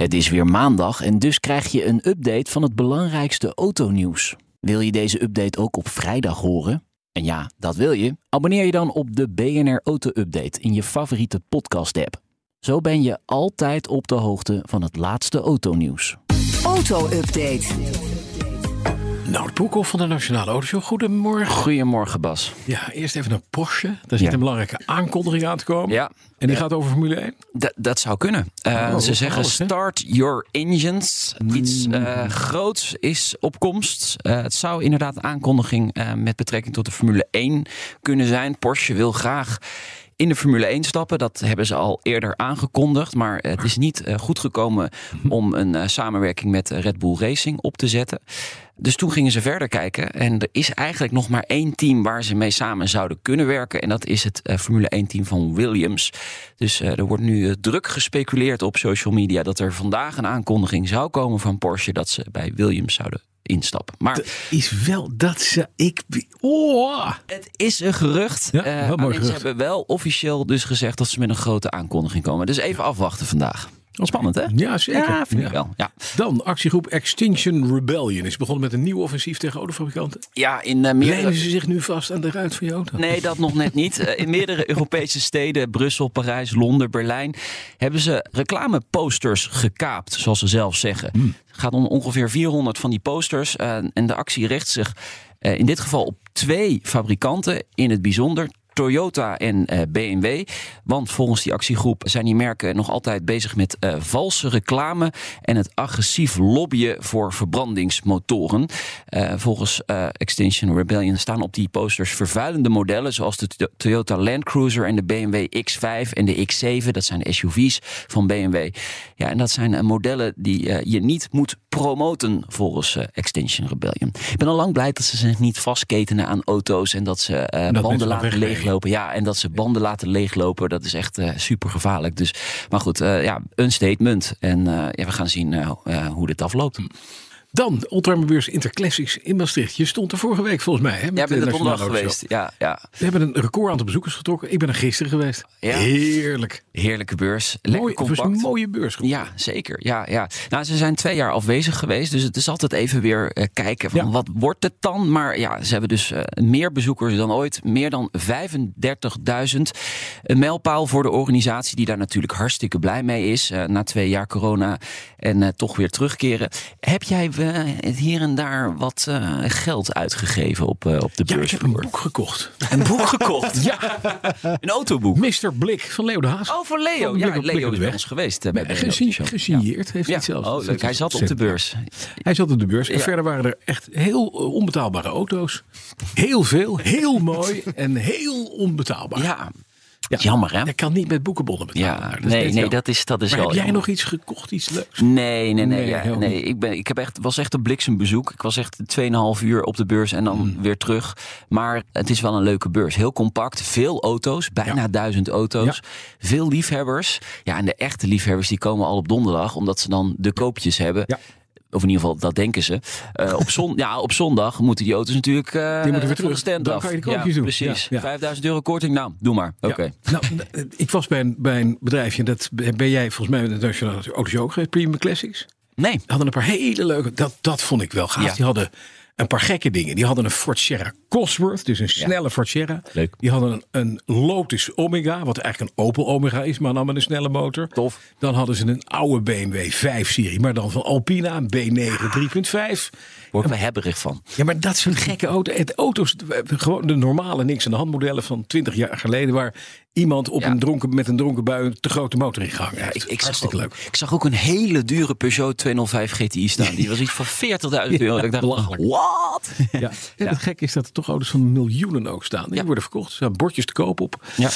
Het is weer maandag en dus krijg je een update van het belangrijkste autonieuws. Wil je deze update ook op vrijdag horen? En ja, dat wil je. Abonneer je dan op de BNR Auto Update in je favoriete podcast-app. Zo ben je altijd op de hoogte van het laatste autonieuws. Auto-update. Nou, Broekhoff van de Nationale Autoshow. Goedemorgen. Goedemorgen Bas. Ja, eerst even een Porsche. Daar zit Ja. een belangrijke aankondiging aan te komen. Ja, En die gaat over Formule 1. D- dat zou kunnen. Uh, Oh, ze zeggen alles, start your engines. Iets uh, groots is op komst. Uh, het zou inderdaad een aankondiging met betrekking tot de Formule 1 kunnen zijn. Porsche wil graag in de Formule 1 stappen. Dat hebben ze al eerder aangekondigd. Maar het is niet goed gekomen om een samenwerking met Red Bull Racing op te zetten. Dus toen gingen ze verder kijken. En er is eigenlijk nog maar één team waar ze mee samen zouden kunnen werken. En dat is het uh, Formule 1 team van Williams. Dus er wordt nu druk gespeculeerd op social media dat er vandaag een aankondiging zou komen van Porsche dat ze bij Williams zouden instappen. Maar dat is wel dat ze ik. Oh. Het is een gerucht. Ja, mooi gerucht. Ze hebben wel officieel dus gezegd dat ze met een grote aankondiging komen. Dus even afwachten vandaag. Spannend, hè? Ja, zeker. Ja, vind ik wel. Ja, Dan actiegroep Extinction Rebellion is begonnen met een nieuw offensief tegen autofabrikanten. ja in uh, meerdere... Lijnen ze zich nu vast aan de ruit van je auto? Nee, dat nog net niet. Eh, In meerdere Europese steden, Brussel, Parijs, Londen, Berlijn, hebben ze reclameposters gekaapt, zoals ze zelf zeggen. Het gaat om ongeveer 400 van die posters. eh, en de actie richt zich eh, in dit geval op twee fabrikanten in het bijzonder. Toyota en eh, BMW. Want volgens die actiegroep zijn die merken nog altijd bezig met eh, valse reclame en het agressief lobbyen voor verbrandingsmotoren. Eh, volgens Extinction Rebellion staan op die posters vervuilende modellen zoals de To- Toyota Land Cruiser en de BMW X5 en de X7. Dat zijn SUV's van BMW. Ja, en dat zijn modellen die je niet moet promoten volgens eh, Extinction Rebellion. Ik ben al lang blij dat ze zich niet vastketenen aan auto's en dat ze eh, banden laten leeglopen. Ja, en dat ze banden laten leeglopen, dat is echt eh, super gevaarlijk. Dus, maar goed, ja, een statement. En ja, we gaan zien hoe dit afloopt. Dan Oldtimerbeurs Interclassics in Maastricht. Je stond er vorige week volgens mij. Hè, met Ja, er donderdag geweest. Ja, ja. We hebben een record aantal bezoekers getrokken. Ik ben er gisteren geweest. Ja. Heerlijk. Heerlijke beurs. Lekker Mooi, compact. een mooie beurs. Ja, zeker. Ja, ja. Nou, ze zijn twee jaar afwezig geweest. Dus het is altijd even weer eh, kijken van Ja. wat wordt het dan? Maar ja, ze hebben dus eh, meer bezoekers dan ooit. Meer dan 35.000. Een mijlpaal voor de organisatie die daar natuurlijk hartstikke blij mee is. eh, na twee jaar corona en toch weer terugkeren. Heb jij eh, hier en daar wat eh, geld uitgegeven op, eh, op de Ja, ik beurs? heb een boek gekocht. Een boek gekocht? Ja, Een autoboek? Mr. Blik van Leo de Haas. Oh, voor Leo. Van Ja, Blik op- Blik Leo is bij ons geweest. eh, bij Nee, de gesi- Auto Show. gesigneerd heeft hij Ja. het zelf. Oh, leuk. Hij zat op de beurs. Hij zat op de beurs. En verder waren er echt heel eh, onbetaalbare auto's. Heel veel, heel mooi en heel onbetaalbaar. Ja, Ja. jammer hè? Je kan niet met boekenbonnen betalen. Ja, Dat nee, nee, jammer. dat is, dat is Maar wel heb jij jammer. nog iets gekocht, iets leuks? Nee, nee, nee. Nee, ja. Ik, ben, ik heb echt, was echt een bliksembezoek. Ik was echt 2,5 uur op de beurs en dan Hmm. weer terug. Maar het is wel een leuke beurs. Heel compact, veel auto's, bijna Ja. duizend auto's. Veel liefhebbers. Ja, en de echte liefhebbers die komen al op donderdag, omdat ze dan de koopjes hebben. Of in ieder geval, dat denken ze. Eh, op, zon, ja, op zondag moeten die auto's natuurlijk eh Die moeten weer terug. de stand Dan af. kan je de koopjes ja, doen. Precies. Ja, ja. 5000 euro korting, nou, doe maar. Oké. Nou, eh, ik was bij een, bij een bedrijfje, dat ben jij volgens mij met de Nationale Autoshow ook geweest, Premium Classics. Nee. Hadden een paar hele leuke, dat, dat vond ik wel gaaf. Die hadden een paar gekke dingen. Die hadden een Ford Sierra Cosworth, dus een snelle Sierra. Leuk. Die hadden een, een Lotus Omega, wat eigenlijk een Opel Omega is, maar dan met een snelle motor. Tof. Dan hadden ze een oude BMW 5-serie, maar dan van Alpina, een B9 3.5. Word ik hebberig van. Ja, maar dat soort gekke auto's. Het auto's, gewoon de normale niks aan de hand modellen van 20 jaar geleden, waar iemand op Ja. een dronken, met een dronken bui een te grote motor in gehangen heeft. Ik, ik, zag Hartstikke ook, leuk. ik zag ook een hele dure Peugeot 205 GTI staan. Die was iets van 40.000 euro. ik dacht, wat? Ja. En het gekke is dat er toch auto's van miljoenen ook staan. Die Ja. worden verkocht. Er staan bordjes te koop op. Ja.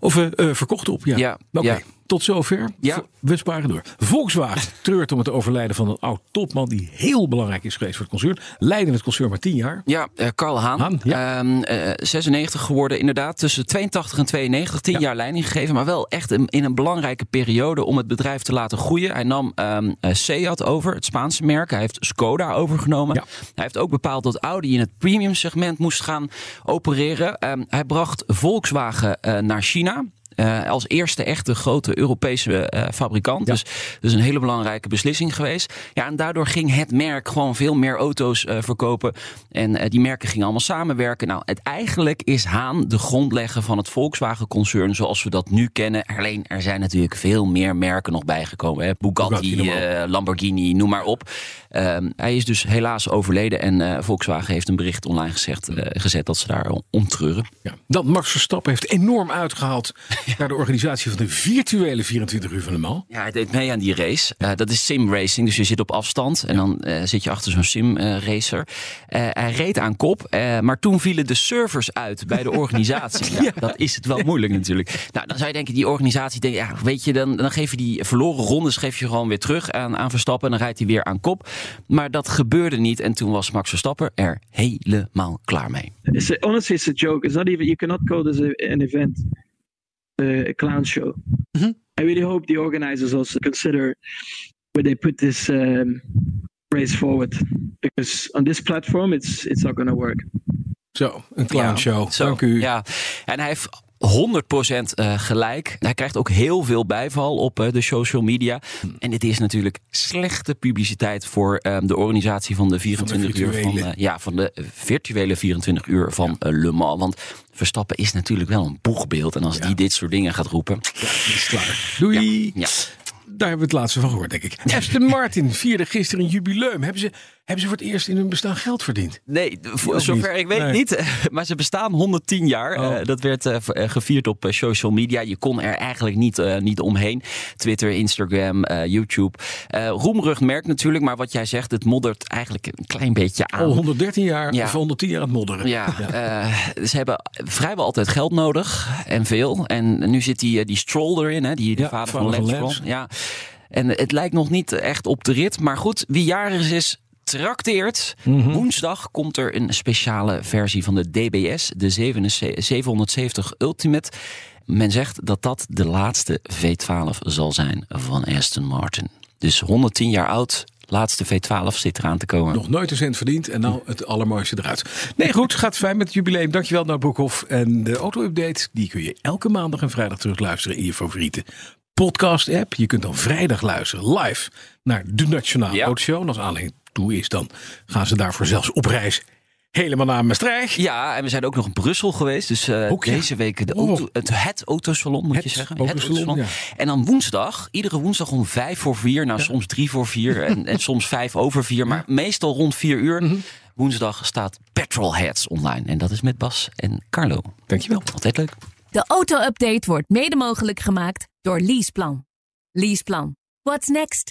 Of eh, eh, verkocht op, ja. Ja, Oké. ja. Tot zover. Ja. We sparen door. Volkswagen treurt om het overlijden van een oud topman die heel belangrijk is geweest voor het concern. Leidde het concern maar tien jaar. Ja, eh, Karl Haan. Haan, ja. Ehm, eh, 96 geworden, inderdaad. Tussen 82 en 92, 10 Ja. jaar leiding gegeven. Maar wel echt in, in een belangrijke periode om het bedrijf te laten groeien. Hij nam eh, Seat over, het Spaanse merk. Hij heeft Skoda overgenomen. Ja. Hij heeft ook bepaald dat Audi in het premium segment moest gaan opereren. Ehm, hij bracht Volkswagen naar China. Eh, als eerste echte grote Europese eh, fabrikant. Ja. Dus, dus een hele belangrijke beslissing geweest. Ja, en daardoor ging het merk gewoon veel meer auto's eh, verkopen. En die merken gingen allemaal samenwerken. Nou, het, eigenlijk is Haan de grondlegger van het Volkswagen-concern zoals we dat nu kennen. Alleen er zijn natuurlijk veel meer merken nog bijgekomen. Hè? Bugatti, Lamborghini, noem maar op. Ehm, hij is dus helaas overleden. En Volkswagen heeft een bericht online gezegd, gezet dat ze daar om treuren. Ja. Dan Max Verstappen heeft enorm uitgehaald naar de organisatie van de virtuele 24 uur van de Mans. Ja, hij deed mee aan die race. Eh, dat is sim racing, dus je zit op afstand en dan eh, zit je achter zo'n sim eh, racer. Eh, hij reed aan kop, eh, maar toen vielen de servers uit bij de organisatie. Ja, Dat is het wel moeilijk natuurlijk. Nou, dan zou je denken, die organisatie denkt, ja, weet je, dan, dan geef je die verloren rondes geef je gewoon weer terug aan, aan Verstappen en dan rijdt hij weer aan kop. Maar dat gebeurde niet en toen was Max Verstappen er helemaal klaar mee. It's a, honestly, it's a joke. It's not even. You cannot call this a, an event, a clown show. I really hope the organizers also consider where they put this um, race forward, because on this platform, it's it's not going to work. Zo, een clownshow. Zo, Dank u. Ja, en hij heeft 100% eh, gelijk. Hij krijgt ook heel veel bijval op eh, de social media. En dit is natuurlijk slechte publiciteit voor eh, de organisatie van de 24 uur van, eh, ja, van de virtuele 24 uur van eh, Le Mans. Want Verstappen is natuurlijk wel een boegbeeld. En als die dit soort dingen gaat roepen. is klaar. Doei. Ja. Daar hebben we het laatste van gehoord, denk ik. Aston Martin vierde gisteren een jubileum. Hebben ze, hebben ze voor het eerst in hun bestaan geld verdiend? Nee, voor zover niet. ik weet Nee. niet. Maar ze bestaan 110 jaar. Oh. Eh, dat werd eh, eh, gevierd op social media. Je kon er eigenlijk niet, niet omheen. Twitter, Instagram, YouTube. Roemrucht merk natuurlijk. Maar wat jij zegt, het moddert eigenlijk een klein beetje aan. Al 113 jaar, Ja. of 110 jaar aan het modderen. Ja, eh, ze hebben vrijwel altijd geld nodig en veel. En nu zit die, die Stroll erin, hè, die de Ja, vader, van van Lance. Ja. En het lijkt nog niet echt op de rit. Maar goed, wie jarig is, trakteert. Mhm. Woensdag komt er een speciale versie van de DBS, de 770 Ultimate. Men zegt dat dat de laatste V12 zal zijn van Aston Martin. Dus 110 jaar oud, laatste V12 zit eraan te komen. Nog nooit een cent verdiend en nou het allermooiste eruit. Nee, goed, gaat fijn met het jubileum. Dankjewel, naar Broekhoff. En de auto-update, die kun je elke maandag en vrijdag terugluisteren in je favoriete podcast-app. Je kunt dan vrijdag luisteren live naar de Nationale Ja. Autoshow. En als aanleiding toe is, dan gaan ze daarvoor zelfs op reis helemaal naar Maastricht. Ja, en we zijn ook nog in Brussel geweest. Dus eh, Ook, ja. deze week de Oh. auto, het, het autosalon, moet Het je zeggen. autosalon, ja. En dan woensdag, iedere woensdag om vijf voor vier. Nou, soms drie voor vier en, en soms vijf over vier. Maar meestal rond vier uur. Mhm. Woensdag staat Petrolheads online. En dat is met Bas en Carlo. Dankjewel. Altijd leuk. De auto-update wordt mede mogelijk gemaakt door Leaseplan. Leaseplan. What's next?